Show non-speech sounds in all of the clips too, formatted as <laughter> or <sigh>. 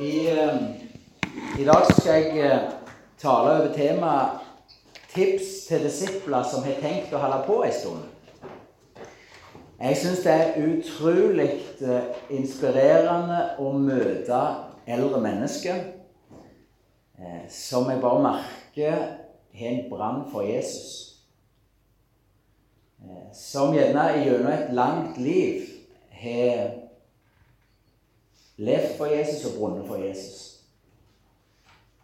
I, eh, I dag skal jeg eh, tale over temaet tips til disipler som har tenkt å holde på en stund. Jeg syns det er utrolig eh, inspirerende å møte eldre mennesker som jeg bare merker har en brann for Jesus. Som gjerne gjennom et langt liv har levd for Jesus og brunnet for Jesus.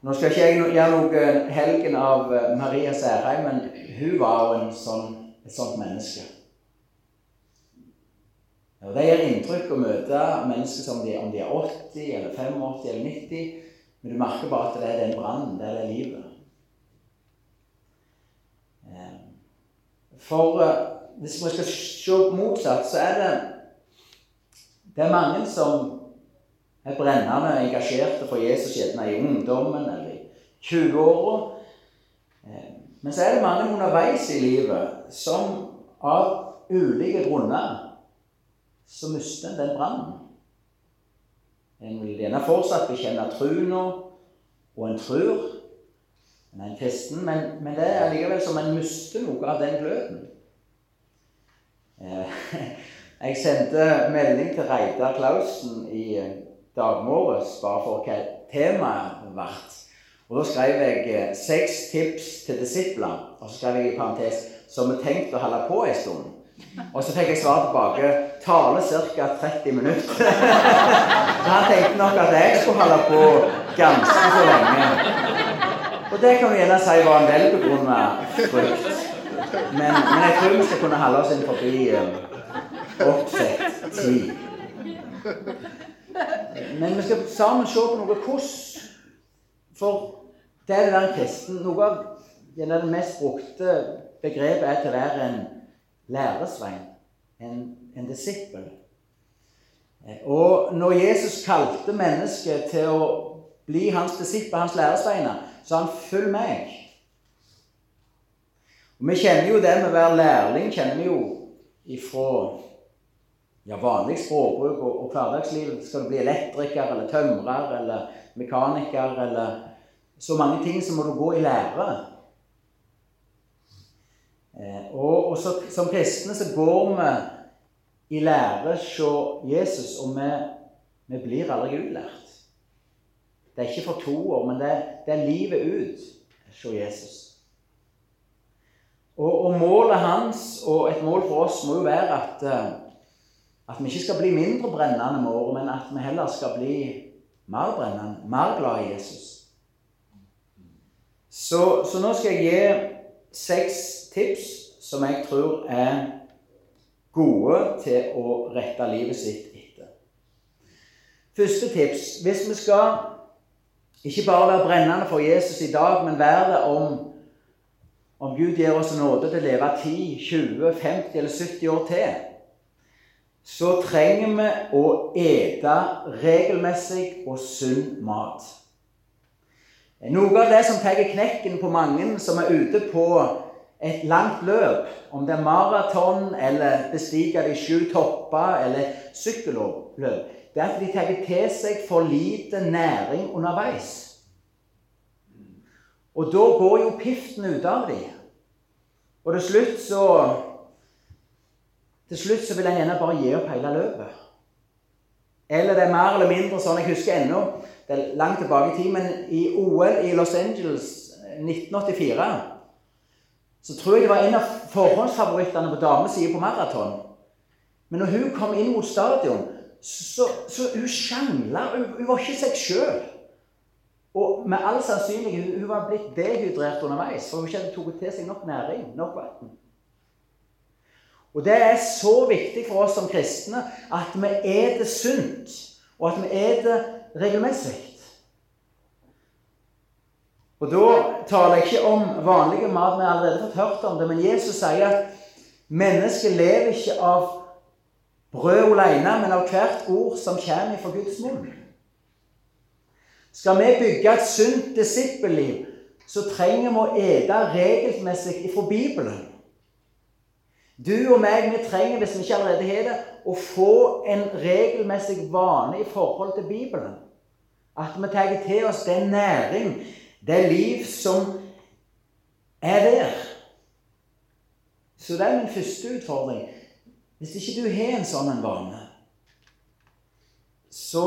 Nå skal ikke jeg gjøre noe helgen av eh, Maria Særheim, men hun var jo sånn, et sånt menneske. Og Det gjør inntrykk å møte mennesker som de, om de er 80 eller 85 eller 90, men du merker bare at det er den brannen, det er livet. Eh, for eh, hvis vi skal se motsatt, så er det det er mange som er brennende engasjerte for Jesus gjerne i ungdommen eller i 20-åra. Eh, men så er det mange underveis i livet som av ulike grunner så mister en den brannen. En vil gjerne fortsatt bekjenne troen, og en tror en er en kristen, men, men det er likevel som en mister noe av den gløden. Eh, <laughs> jeg sendte melding til Reidar Klausen i dag morges bare for hva temaet ble. Og Da skrev jeg eh, seks tips til disipler, og så skrev jeg i parentes som er tenkt å holde på en stund. Og så fikk jeg svar tilbake tale ca. 30 minutter. <laughs> han tenkte nok at jeg skulle holde på ganske så lenge. Og det kan vi gjerne si var en velbegrunna frykt. Men, men, jeg tror vi skal kunne holde oss inn forbi uh, oppsett tid. Men vi skal sammen se på noe hvordan For det er det være kristen. Noe av det mest brukte begrepet er til å være en læresvein, en, en disippel. Og når Jesus kalte mennesket til å bli hans disippel, hans læresveiner, så han 'følg meg'. Og Vi kjenner jo det med å være lærling kjenner vi jo ifra ja, vanlig språkbruk og, og hverdagsliv. Skal du bli elektriker eller tømrer eller mekaniker eller så mange ting, så må du gå i lære. Eh, og, og så, som kristne så går vi i lære hos Jesus, og vi, vi, blir aldri utlært. Det er ikke for to år, men det, det er livet ut hos Jesus. Og, og, målet hans, og et mål for oss, må jo være at eh, at vi ikke skal bli mindre brennende med året, men at vi heller skal bli mer brennende, mer glad i Jesus. Så, så nå skal jeg gi seks tips som jeg tror er gode til å rette livet sitt etter. Første tips Hvis vi skal ikke bare være brennende for Jesus i dag, men være det om, om Gud gir oss nåde til å leve 10, 20, 50 eller 70 år til så trenger vi å ete regelmessig og sunn mat. Noe av det som tar knekken på mange som er ute på et langt løp, om det er maraton eller bestige de sju topper eller sykkelløp, det er at de tar til seg for lite næring underveis. Og da går jo piften ut av dem. Og til slutt så til slutt så vil en gjerne bare gi opp hele løpet. Eller det er mer eller mindre sånn Jeg husker ennå Det er langt tilbake i tid, men i OL i Los Angeles 1984 så tror jeg det var en av forhåndsfavorittene på damesida på maraton. Men når hun kom inn mot stadion, så, så hun sjangla. Hun, hun, var ikke seg sjøl. Og med all sannsynlighet hun var blitt dehydrert underveis, for hun ikke tatt til seg nok næring, nok vann. Og det er så viktig for oss som kristne at vi er det sunt, og at vi er det regelmessig. Og Da taler jeg ikke om vanlige mat, vi har allerede fått hørt om det, men Jesus sier at mennesket lever ikke av brød alene, men av hvert ord som kommer fra Guds munn. Skal vi bygge et sunt disippelliv, så trenger vi å ete regelmessig ifra Bibelen. Du og meg vi trenger, hvis vi ikke allerede har det, å få en regelmessig vane i forhold til Bibelen. At vi tar til oss den næring, det liv som er der. Så det er min første utfordring. Hvis ikke du har en sånn en vane, så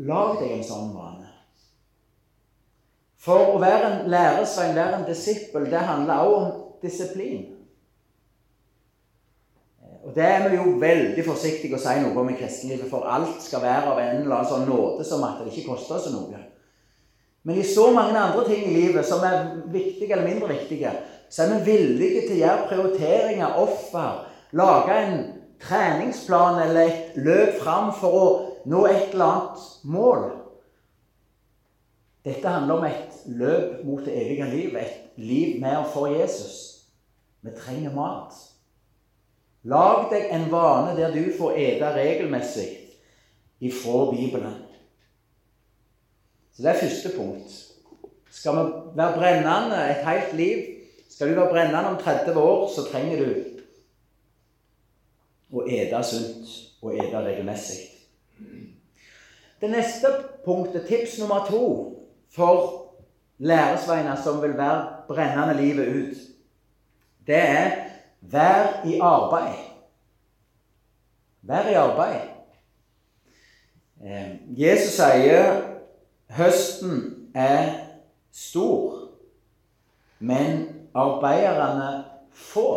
lag deg en sånn vane. For å være en læresvein, være en disippel, det handler også om disiplin. Og Det er vi jo veldig forsiktige å si noe om i kristenlivet, for alt skal være av en eller annen sånn nåde som at det ikke koster oss noe. Men i så mange andre ting i livet som er viktige eller mindre viktige, så er vi villige til å gjøre prioriteringer, offer, lage en treningsplan eller et løp fram for å nå et eller annet mål. Dette handler om et løp mot det evige liv, et liv med og for Jesus. Vi trenger mat. Lag deg en vane der du får ete regelmessig ifra Bibelen. Så det er første punkt. Skal vi være brennende et helt liv, skal du være brennende om 30 år, så trenger du å ete sunt og ete regelmessig. Det neste punktet, tips nummer to for læresveiner som vil være brennende livet ut, det er vær i arbeid. Vær i arbeid. Jesus sier høsten er stor, men arbeiderne få.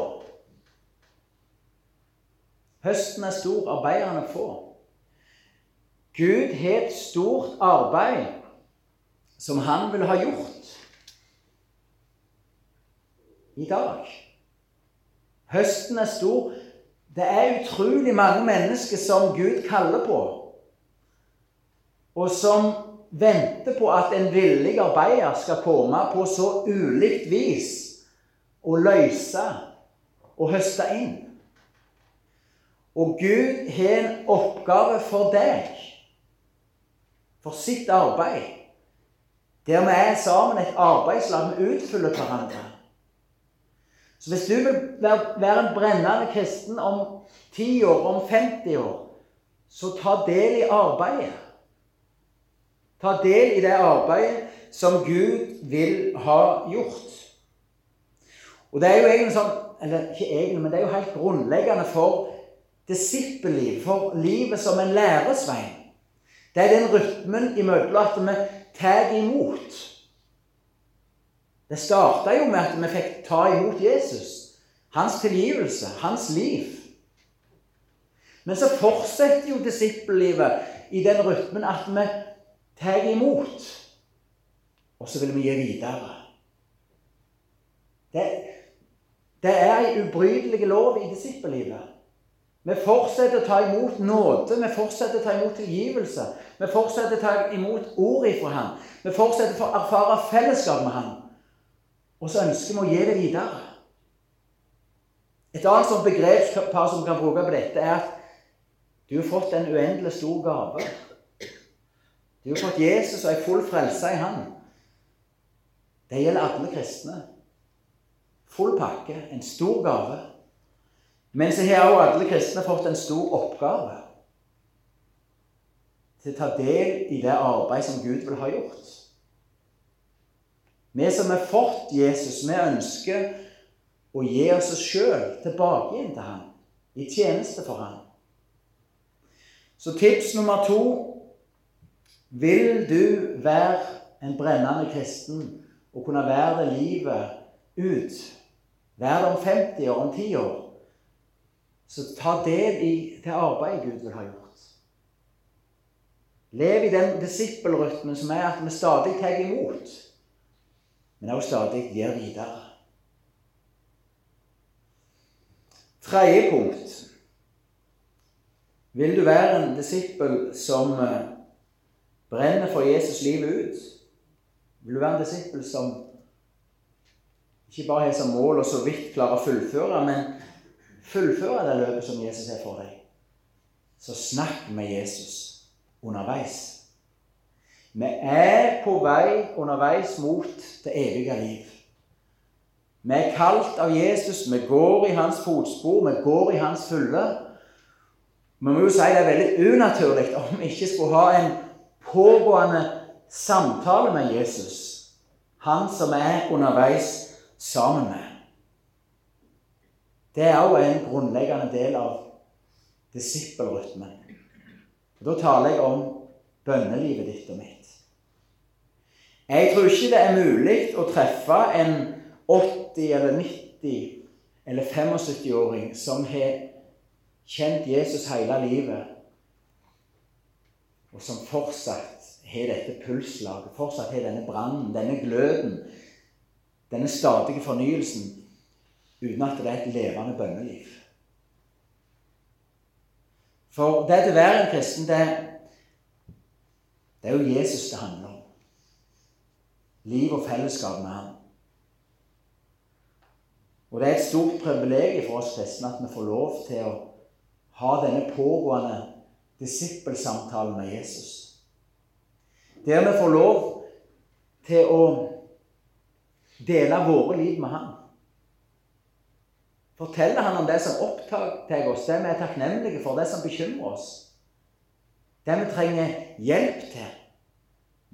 Høsten er stor, arbeiderne få. Gud har et stort arbeid som han vil ha gjort i dag. Høsten er stor. Det er utrolig mange mennesker som Gud kaller på, og som venter på at en villig arbeider skal komme på så ulikt vis og løse og høste inn. Og Gud har en oppgave for deg, for sitt arbeid. Der vi er sammen et arbeidslag, vi utfyller hverandre. Så hvis du vil være en brennende kristen om 10 år, om 50 år, så ta del i arbeidet. Ta del i det arbeidet som Gud vil ha gjort. Og det er jo egentlig sånn Eller ikke egentlig, men det er jo helt grunnleggende for disippelliv, for livet som en læresvein. Det er den rytmen imellom at vi tar imot. Det starta jo med at vi fikk ta imot Jesus. Hans tilgivelse, hans liv. Men så fortsetter jo disippellivet i den rytmen at vi tar imot, og så vil vi gi videre. Det, det er ei ubrytelig lov i disippellivet. Vi fortsetter å ta imot nåde, vi fortsetter å ta imot tilgivelse. Vi fortsetter å ta imot ord ifra ham. Vi fortsetter å erfare fellesskap med ham. Og så ønsker vi å gi det videre. Et annet sånt begrepspar som vi kan bruke på dette, er at du har fått en uendelig stor gave. Du har fått Jesus og ei full frelse i Han. Det gjelder alle kristne. Full pakke, en stor gave. Men så har også alle kristne fått en stor oppgave til å ta del i det arbeid som Gud vil ha gjort. Vi som har fått Jesus, vi ønsker å gi oss sjøl tilbake igjen til ham, i tjeneste for ham. Så tips nummer to Vil du være en brennende kristen og kunne være det livet ut? Være det om 50 år, om 10 år? Så ta del i det arbeidet Gud vil ha gjort. Lev i den disippelrytmen som er at vi stadig tar imot, men også stadig gir videre. Tredje punkt. Vil du være en disippel som eh, brenner for Jesus livet ut? Vil du være en disippel som ikke bare har som mål å så vidt klare å fullføre, men fullføre det løpet som Jesus er for deg? Så snakk med Jesus underveis. Vi er på vei underveis mot det evige liv. Vi er kalt av Jesus, vi går i hans fotspor, vi går i hans fulle. Vi må jo si det er veldig unaturlig om vi ikke skulle ha en pågående samtale med Jesus. Han som er underveis sammen med. Det er òg en grunnleggende del av disippelrytmen. Da taler jeg om bønnelivet ditt og mitt. Jeg tror ikke det er mulig å treffe en 80 eller 90 eller 75-åring som har kjent Jesus hele livet, og som fortsatt har dette pulslaget, fortsatt har denne brannen, denne gløden, denne stadige fornyelsen, uten at det er et levende bønneliv. For det å være en kristen, det, det er jo Jesus det handler om. Liv og fellesskap med ham. Og det er et stort privilegium for oss kristne at vi får lov til å ha denne pågående disippelsamtalen med Jesus. Der vi får lov til å dele våre liv med ham. Forteller han om det som opptar oss, det vi er takknemlige for, det som bekymrer oss. Det vi trenger hjelp til.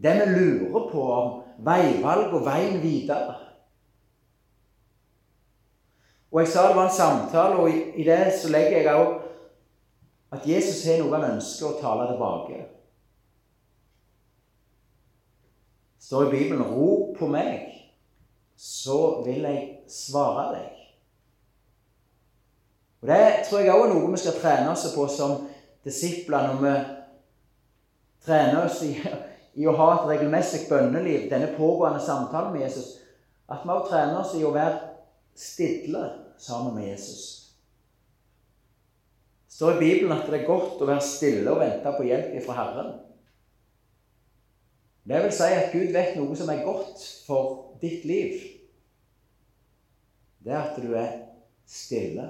Det vi lurer på om veivalg og veien videre. Og Jeg sa det var en samtale, og i det så legger jeg òg at Jesus har noe han ønsker å tale tilbake. Det står i Bibelen 'Rop på meg, så vil jeg svare deg'. Og Det tror jeg òg er noe vi skal trene oss på som disipler når vi trener oss i, i å ha et regelmessig bønneliv, denne pågående samtalen med Jesus. At vi også trener oss i å være stille sammen med Jesus. Det står i Bibelen at det er godt å være stille og vente på hjelp fra Herren. Det vil si at Gud vet noe som er godt for ditt liv. Det er at du er stille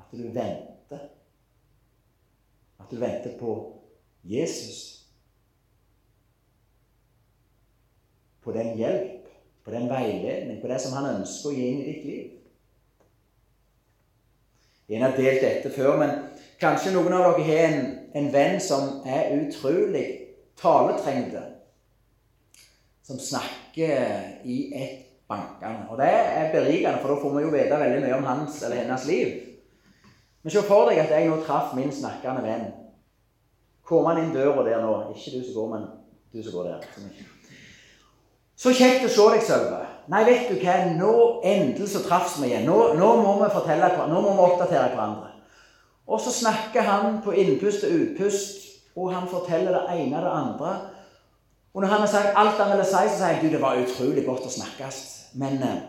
at du venter. At du venter på Jesus. På den hjelp, på den veiledning, på det som han ønsker å gi inn i ditt liv. En har delt dette før, men kanskje noen av dere har en, en venn som er utrolig taletrengte. Som snakker i ett bankende. Og det er berikende, for da får vi jo vite veldig mye om hans eller hennes liv. Men se for deg at jeg nå traff min snakkende venn. Kom han inn døra der nå? Ikke du som går, men du som går der. Så kjekt å se deg, Sølve. Nei, vet du hva, nå endelig så traff vi igjen. Nå, nå, må vi fortelle, nå må vi oppdatere hverandre. Og så snakker han på innpust og utpust, og han forteller det ene og det andre. Og når han har sagt alt han ville si, så sier jeg du, det var utrolig godt å snakkes, men eh,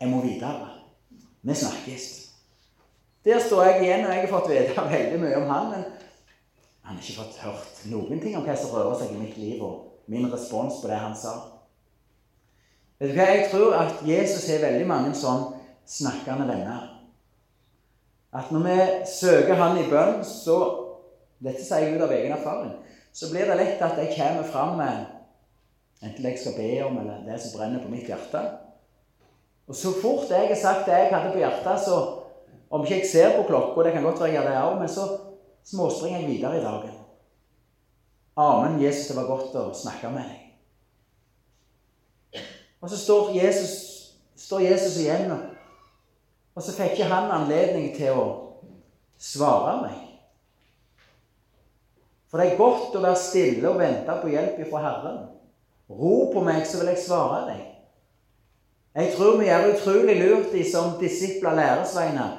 jeg må videre. Vi snakkes. Der står jeg igjen, og jeg har fått vite <laughs> veldig mye om han, men han har ikke fått hørt noen ting om hva som rører seg i mitt liv, og min respons på det han sa. Vet du hva? Jeg tror at Jesus har veldig mange sånn snakkende venner. At når vi søker Han i bønn, så Dette sier jeg ut av egen erfaring. Så blir det lett at jeg kommer fram med enten det jeg skal be om, eller det som brenner på mitt hjerte. Og så fort jeg har sagt det jeg hadde på hjertet, så om ikke jeg ser på klokka, det kan godt være jeg gjør det òg, men så småspringer jeg videre i dagen. Amen, Jesus, det var godt å snakke med deg. Og så står Jesus, står Jesus igjen, og så fikk ikke han anledning til å svare meg. For det er godt å være stille og vente på hjelp fra Herren. Ro på meg, så vil jeg svare deg. Jeg tror vi gjør utrolig lurt i som disipler læresveiner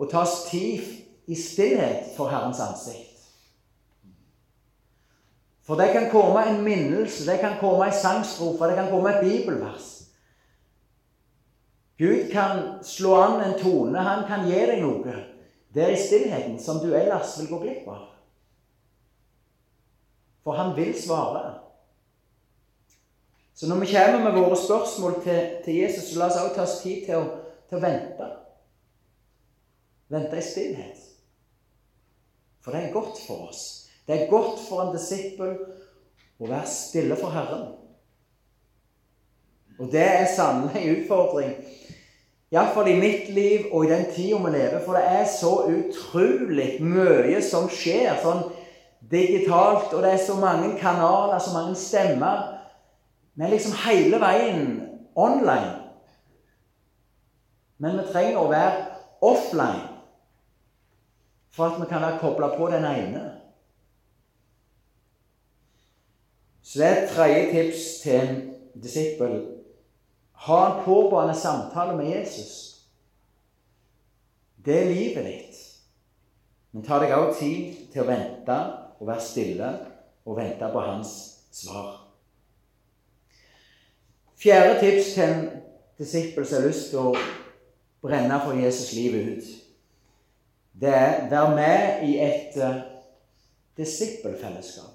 å ta oss tid i stillhet for Herrens ansikt. For det kan komme en minnelse, det kan komme en sangstrofe, det kan komme et bibelvers. Gud kan slå an en tone, han kan gi deg noe der i stillheten som du ellers vil gå glipp av. For han vil svare. Så når vi kommer med våre spørsmål til, til Jesus, så la oss også ta oss tid til å, til å vente. Vente i stillhet. For det er godt for oss. Det er godt for en disippel å være stille for Herren. Og det er sannelig en utfordring, iallfall i mitt liv og i den tida vi lever. For det er så utrolig mye som skjer. Sånn digitalt, og det er så mange kanaler, så mange stemmer. Vi er liksom hele veien online. Men vi trenger å være offline for at vi kan være kobla på den ene. Så det er et tredje tips til en disippel. Ha en pågående samtale med Jesus. Det er livet ditt. Men ta deg også tid til å vente og være stille og vente på hans svar. Fjerde tips til en disippel som har lyst til å brenne for Jesus livet ut, det er være med i et uh, disippelfellesskap.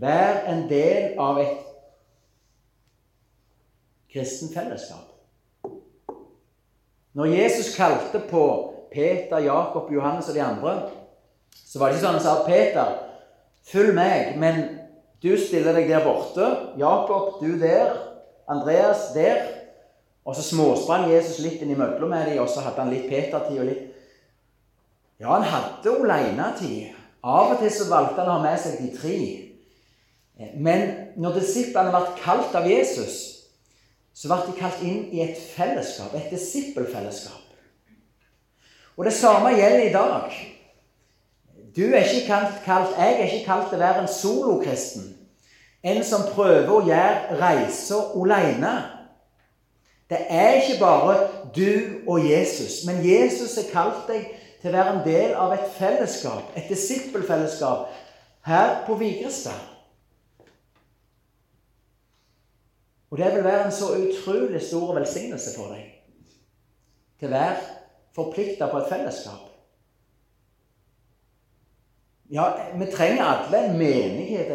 Vær en del av et kristen fellesskap. Når Jesus kalte på Peter, Jakob, Johannes og de andre, så var det ikke sånn han sa Peter, følg meg, men du stiller deg der borte. Jakob, du der. Andreas der. Og så småsprang Jesus litt innimellom med dem, og så hadde han litt Peter-tid og litt Ja, han hadde alenetid. Av og til så valgte han å ha med seg de tre. Men når disiplene ble kalt av Jesus, så ble de kalt inn i et fellesskap, et disippelfellesskap. Og det samme gjelder i dag. Du er ikke kalt, kalt, Jeg er ikke kalt til å være en solokristen. En som prøver å gjøre reiser alene. Det er ikke bare du og Jesus, men Jesus har kalt deg til å være en del av et fellesskap, et disippelfellesskap, her på Vigrestad. Og det vil være en så utrolig stor velsignelse for deg til å være forplikta på et fellesskap. Ja, vi trenger alle en menighet,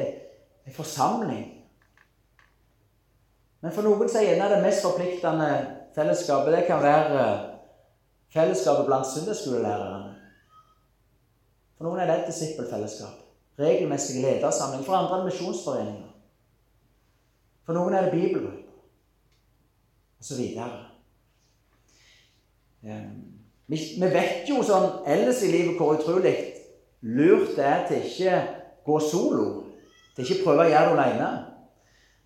en forsamling. Men for noen så er gjerne det mest forpliktende fellesskapet det kan være eh, fellesskapet blant søndagsskolelærerne. For noen er det et disippelfellesskap. Regelmessig ledersamling. For andre en misjonsforening. For noen er det bibelgrupper. Så videre. Vi, vi vet jo sånn ellers i livet hvor utrolig lurt det er til ikke gå solo. Til ikke prøve å gjøre det alene.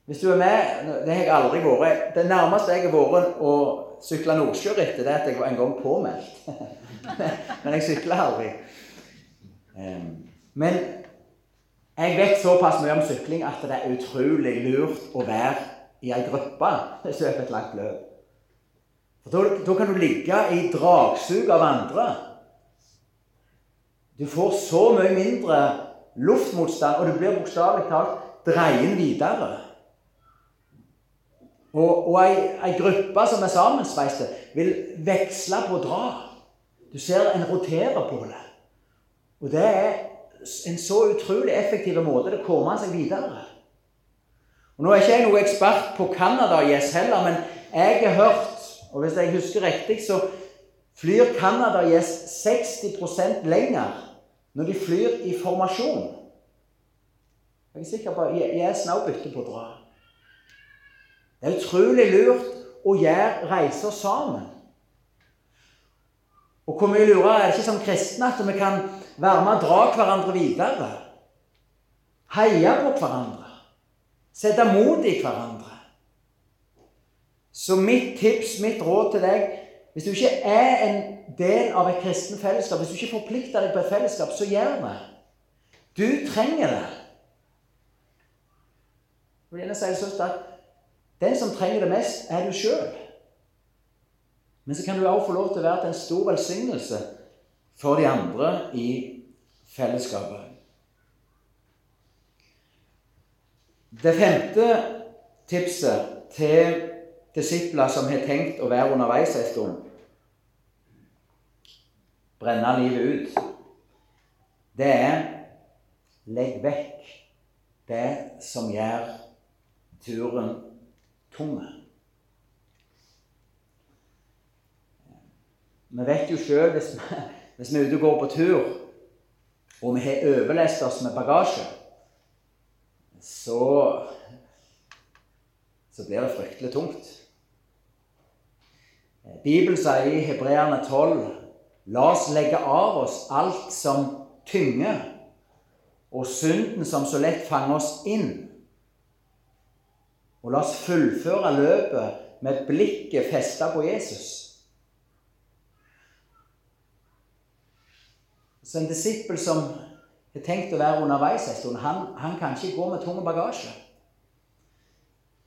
Hvis du er med Det har jeg aldri vært. Det nærmeste jeg har vært å sykle Nordsjørittet, det er at jeg var en gang påmeldt. <laughs> Men jeg sykler aldri. Men jeg vet såpass mye om sykling at det er utrolig lurt å være i ei gruppe hvis du er på et langt løp. For da kan du ligge i dragsug av andre. Du får så mye mindre luftmotstand, og du blir bokstavelig talt dreien videre. Og, og ei, ei, gruppe som er sammensveiste, vil veksle på å dra. Du ser en roterer på det. Og det er en så utrolig effektiv måte å komme seg videre. Og Nå er ikke jeg noen ekspert på Canada Yes heller, men jeg har hørt, og hvis jeg husker riktig, så flyr Canada Yes 60% lenger når de flyr i formasjon. Jeg er sikker på at jeg er snaubytte på å dra. Det er utrolig lurt å gjøre reiser sammen. Og hvor mye lurer er det ikke som kristne at vi kan være med og dra hverandre videre? Heie på hverandre. Sette mot i hverandre. Så mitt tips, mitt råd til deg Hvis du ikke er en del av et kristen fellesskap, hvis du ikke forplikter deg på et fellesskap, så gjør det. Du trenger det. Jeg vil gjerne si det sånn at den som trenger det mest, er du sjøl. Men så kan du også få lov til å være til en stor velsignelse for de andre i fellesskapet. Det femte tipset til disipler som har tenkt å være underveis en stund Brenne livet ut. Det er legg vekk det som gjør turen tunge. Vi vet jo sjøl hvis, hvis, vi er ute og går på tur, og vi har overlest oss med bagasje, så, så blir det fryktelig tungt. Bibelen sier i Hebreerne 12 La oss legge av oss alt som tynger, og synden som så lett fanger oss inn. Og la oss fullføre løpet med blikket festa på Jesus. Så en disippel som har tenkt å være underveis en stund, han, han kan ikke gå med tung bagasje.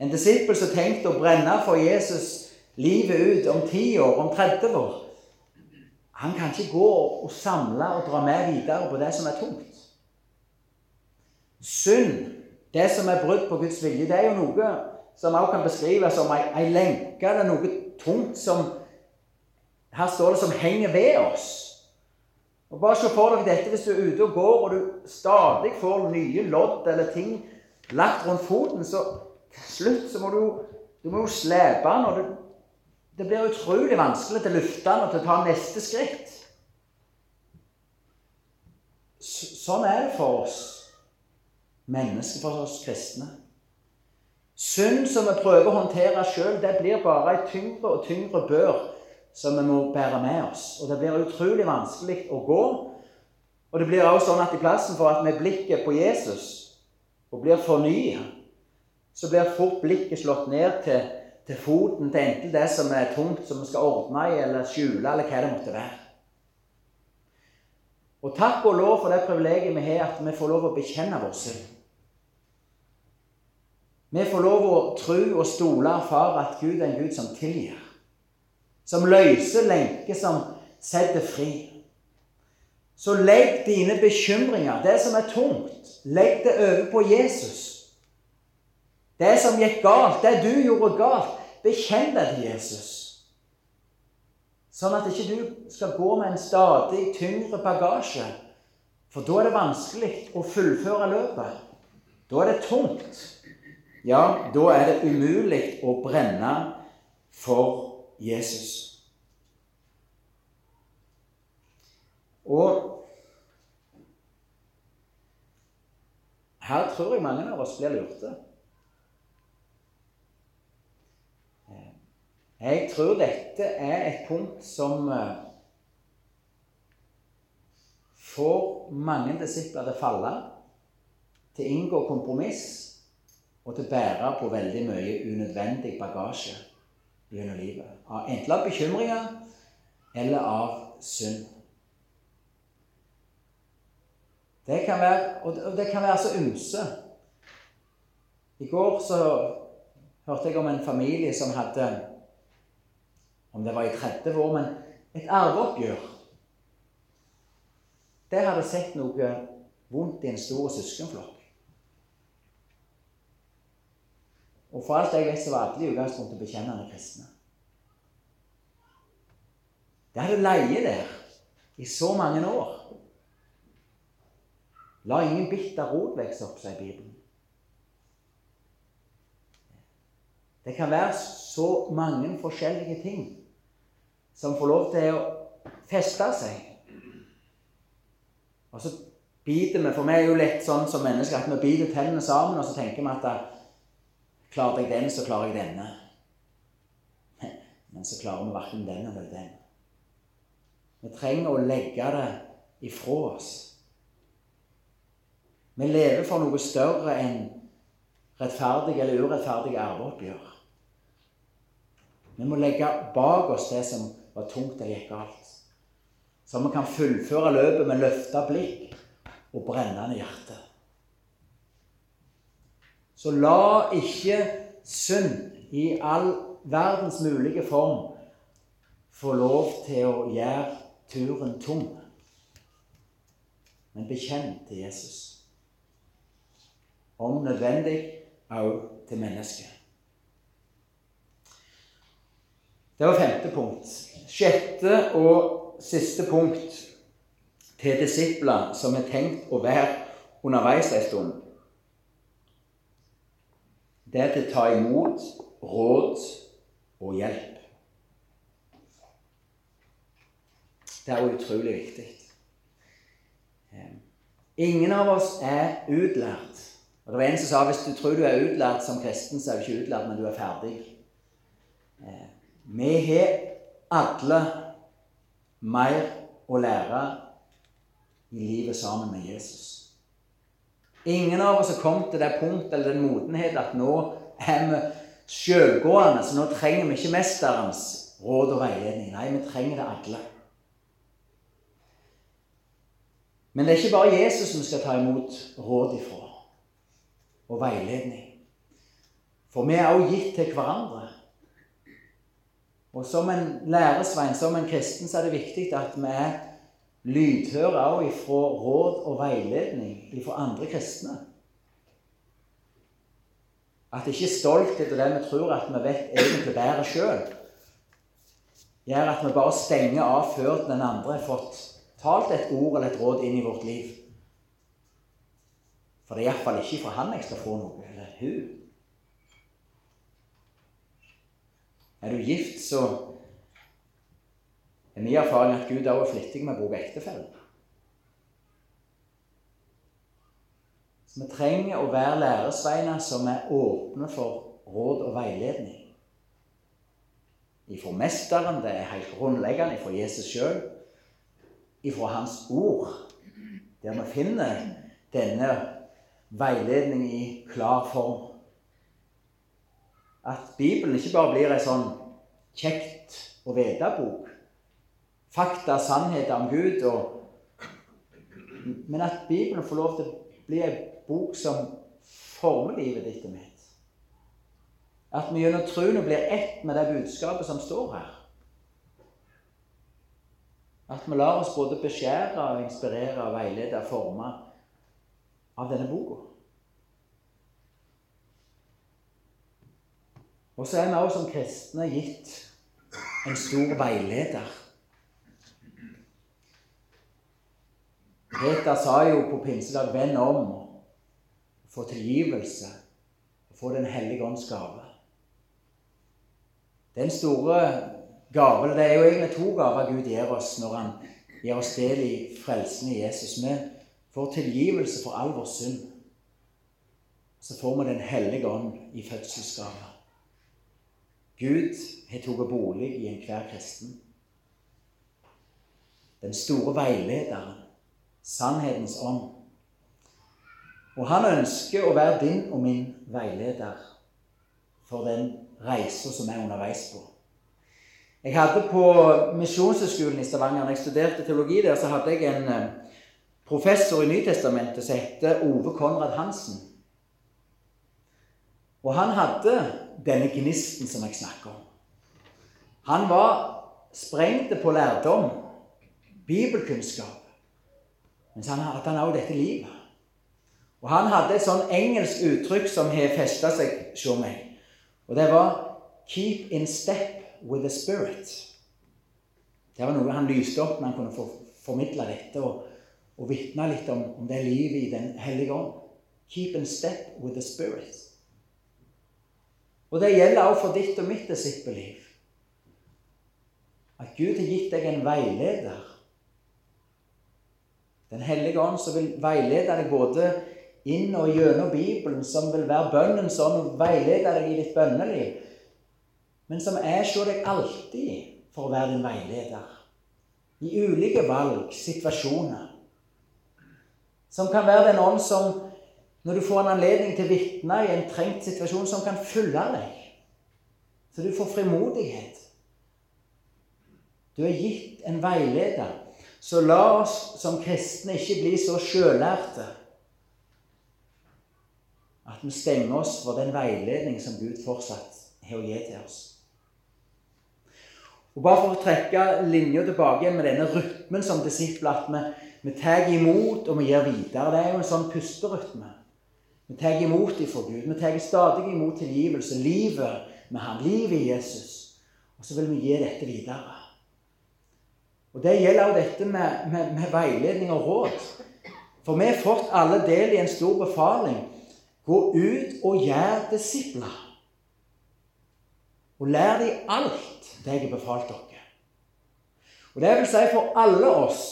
En disippel som har tenkt å brenne for Jesus livet ut om 10 år, om 30 år, han kan ikke gå og samle og dra med videre på det som er tungt. Synd, det som er brudd på Guds vilje, det er jo noe som også kan beskrives som ei lenke. Det er noe tungt som Her står det som henger ved oss. Og Bare se for dere dette hvis du er ute og går, og du stadig får nye lodd eller ting lagt rundt foten, så til slutt så må du, du må jo slepe den, og det, det blir utrolig vanskelig til å løfte den og til å ta neste skritt. Sånn er det for oss mennesker, for oss kristne. Synd som vi prøver å håndtere sjøl, det blir bare ei tyngre og tyngre bør som vi må bære med oss. Og det blir utrolig vanskelig å gå. Og det blir også sånn at i plassen for at vi blikket på Jesus og blir fornyet, så blir fort blikket slått ned til, til foten til enten det som er tungt, som vi skal ordne i, eller skjule, eller hva det måtte være. Og takk og lov for det privilegiet vi har, at vi får lov å bekjenne vår synd. Vi får lov å tro og stole og erfare at Gud er en Gud som tilgir som løser lenker, som setter fri. Så legg dine bekymringer, det som er tungt, legg det over på Jesus. Det som gikk galt, det du gjorde galt, bekjenn det til Jesus. Sånn at ikke du skal gå med en stadig tyngre bagasje. For da er det vanskelig å fullføre løpet. Da er det tungt. Ja, da er det umulig å brenne for Jesus. Og her tror jeg mange av oss blir lurte. Jeg tror dette er et punkt som eh, får mange disipler til å falle, til å inngå kompromiss og til å bære på veldig mye unødvendig bagasje gjennom livet. Enten av bekymringer eller av synd. Det kan være, og det kan være så ymse. I går så hørte jeg om en familie som hadde Om det var i 30 år, men et arveoppgjør. Der hadde sett noe vondt i en stor søskenflokk. Og for alt jeg vet, så var alle i utgangspunktet bekjennende kristne. Det hadde leie der i så mange år. La ingen bitter rot vokse opp, sier Bibelen. Det kan være så mange forskjellige ting som får lov til å feste seg. Og så biter vi, for vi er jo lett sånn som mennesker at vi biter tennene sammen, og så tenker vi at Klarte jeg den, så klarer jeg denne. Men så klarer vi verken den eller den. Vi trenger å legge det ifra oss. Vi lever for noe større enn rettferdige eller urettferdige arveoppgjør. Vi må legge bak oss det som var tungt og gikk galt. Så vi kan fullføre løpet med løfta blikk og brennende hjerte. Så la ikke synd i all verdens mulige form få lov til å gjøre turen tom. Men bekjenn til Jesus. Om nødvendig òg til mennesket. Det var femte punkt. Sjette og siste punkt til disipler som er tenkt å være underveis en stund det er til å ta imot råd og hjelp. Det er utrolig viktig. Ingen av oss er utlært. Og det var En som sa hvis du tror du er utlært som kristen, så er du ikke utlært, men du er ferdig. Vi har alle mer å lære i livet sammen med Jesus. Ingen av oss har kommet til det punktet eller den modenhet at nå er vi sjølgående, så nå trenger vi ikke mesterens råd og veiledning. Nei, vi trenger det alle. Men det er ikke bare Jesus som skal ta imot råd ifra og veiledning. For vi er også gitt til hverandre. Og som en læresvein, som en kristen, så er det viktig at vi er lydhøre også ifra råd og veiledning ifra andre kristne. At ikke stolthet og det vi tror at vi vet egentlig bedre sjøl, gjør at vi bare stenger av før den andre har fått talt et ord eller et råd inn i vårt liv. For det er iallfall ikke fra han jeg skal få noe, eller hun. Er du gift, så er min erfaring at Gud også er flittig med å bruke ektefellen. Så vi trenger å være læresveiner som er åpne for råd og veiledning. Ifra Mesteren, det er helt grunnleggende, ifra Jesus sjøl, ifra Hans ord, der vi finner denne veiledning i klar form. At Bibelen ikke bare blir ei sånn kjekt å vite-bok, fakta, sannheter om Gud, og, men at Bibelen får lov til å bli ei bok som former livet ditt og mitt. At vi gjennom troen blir ett med det budskapet som står her. At vi lar oss både beskjære, inspirere, veilede og forme av denne boka. Og så er vi også som kristne gitt en stor veileder. Peter sa jo på pinsedag 'venn om', få tilgivelse og få Den hellige ånds gave. Den store gave Det er jo egentlig to gaver Gud gir oss når han gir oss del i frelsen i Jesus. Vi får tilgivelse for all vår synd. Så får vi Den hellige ånd i fødselsgave. Gud har tatt bolig i enhver kristen. Den store veilederen, sannhetens ånd. Og han ønsker å være din og min veileder for den reisa som er underveis på. Jeg hadde På Misjonshøgskolen i Stavanger, når jeg studerte teologi der, så hadde jeg en eh, professor i Nytestamentet som het Ove Konrad Hansen. Og han hadde denne gnisten som jeg snakker om. Han var sprengte på lærdom, bibelkunnskap, mens han at han også dette livet. Og han hadde et sånn engelsk uttrykk som har festa seg hos meg. Og det var 'keep in step with the spirit'. Det var noe han lyste opp når han kunne få formidle dette og, og vitne litt om, om, det livet i Den hellige ånd. Keep in step with the spirit. Og det gjelder også for ditt og mitt disippelliv. At Gud har gitt deg en veileder. Den hellige ånd som vil veilede deg både inn og gjennom Bibelen, som vil være bønnen sånn og veilede deg i ditt bønneliv, men som er hos deg alltid for å være din veileder. I ulike valg, situasjoner. Som kan være den ånd som når du får en anledning til å vitne i en trengt situasjon som kan fylle deg, så du får frimodighet. Du er gitt en veileder. Så la oss som kristne ikke bli så sjølærte at vi stenger oss for den veiledning som Gud fortsatt har å gi til oss. Og Bare for å trekke linja tilbake igjen med denne rytmen som disipler, at vi, vi tar imot og vi gir videre. Det er jo en sånn pusterytme. Vi tar imot ifra Gud. Vi tar stadig imot tilgivelse. Livet med ham. Livet i Jesus. Og så vil vi gi dette videre. Og Det gjelder også dette med, med, med veiledning og råd. For vi har fått alle del i en stor befaling. Gå ut og gjør disipler. Og lær dem alt det jeg har befalt dere. Og det vil si for alle oss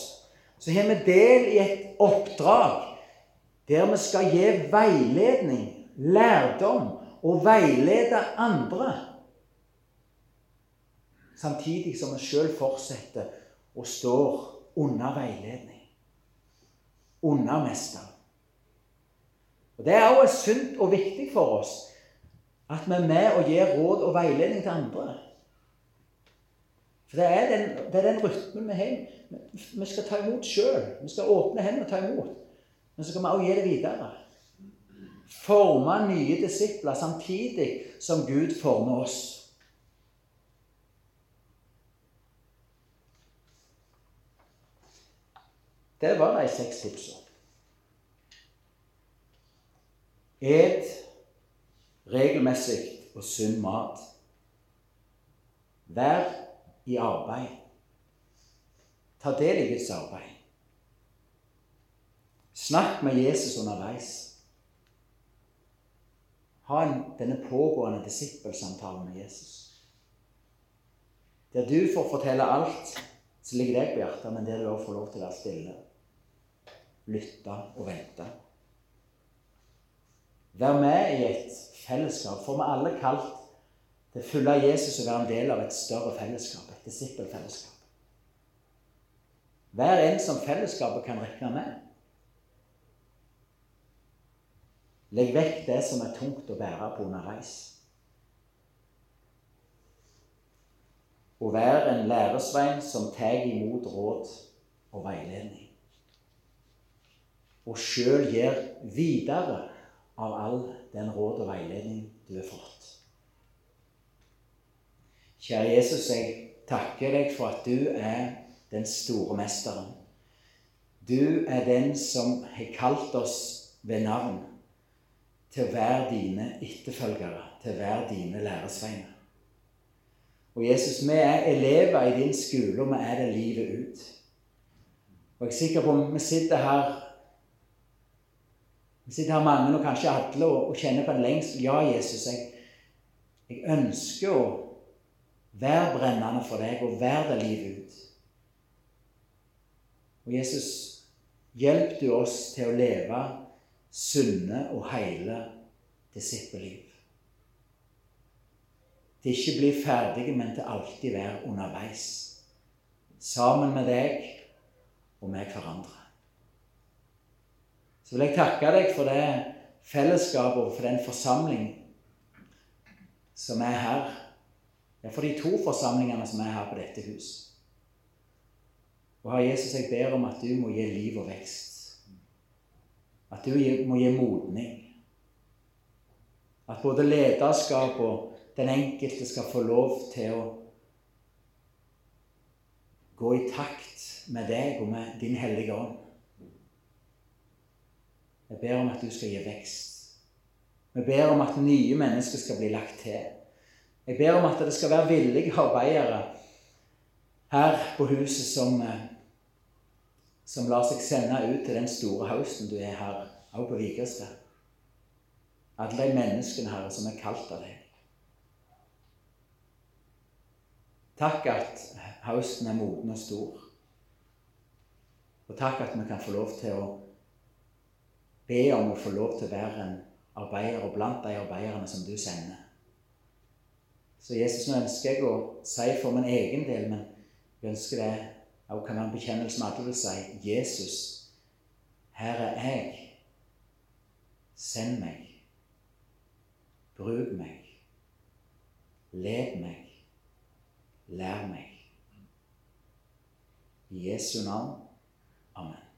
så har vi del i et oppdrag der vi skal gi veiledning, lærdom og veilede andre. Samtidig som vi sjøl fortsetter og står under veiledning. Under mesteren. Og Det er også sunt og viktig for oss at vi er med og gir råd og veiledning til andre. For det er den, det er den rytmen vi har. Vi skal ta imot sjøl. Vi skal åpne hendene og ta imot. Men så skal vi også gi det videre. Forme nye disipler samtidig som Gud former oss. Det var de seks tipsa. Et regelmessig og sunn mat. Vær i arbeid. Ta del i Guds arbeid. Snakk med Jesus underveis. Ha en, denne pågående disippelsamtalen med Jesus. Der du får fortelle alt som ligger deg på hjertet, men der du også får lov til å være stille. Lytte og vente. Vær med i et fellesskap, for vi er alle kalt til å følge Jesus og være en del av et større fellesskap, et disippelfellesskap. Vær en som fellesskapet kan regne med. Legg vekk det som er tungt å bære på underveis. Og vær en læresvein som tar imot råd og veiledning. Og sjøl gir videre av all den råd og veiledning du har fått. Kjære Jesus, jeg takker deg for at du er den store mesteren. Du er den som har kalt oss ved navn til å være dine etterfølgere, til å være dine læresveiner. Og Jesus, vi er elever i din skole, og vi er det livet ut. Og jeg er sikker på at vi sitter her vi sitter her mange, og kanskje alle, og, kjenner på en lengsel. Ja, Jesus, jeg, jeg ønsker å være brennende for deg og være det livet ut. Og Jesus, hjelp du oss til å leve sunne og hele disippelliv. Til ikke bli ferdige, men til alltid være underveis. Sammen med deg og med hverandre. Så vil jeg takke deg for det fellesskapet og for den forsamling som er her. Ja, for de to forsamlingene som er her på dette hus. Og Herre Jesus, jeg ber om at du må gi liv og vekst. At du må gi modning. At både lederskap og den enkelte skal få lov til å gå i takt med deg og med Din Hellige Ånd. Jeg ber om at du skal gi vekst. Vi ber om at nye mennesker skal bli lagt til. Jeg ber om at det skal være villige arbeidere her på huset som, eh, som lar seg sende ut til den store hausten du er her, også på Vigrestad. Alle de menneskene, Herre, som er kalt av deg. Takk at hausten er moden og stor. Og takk at vi kan få lov til å be om å få lov til å være en arbeider og blant de arbeiderne som du sender. Så Jesus, nå ønsker jeg å si for min egen del, men jeg ønsker det også kan være en bekjennelse med alle vil si Jesus, her er jeg. Send meg. Bruk meg. Led meg. Lær meg. I Jesu navn. Amen.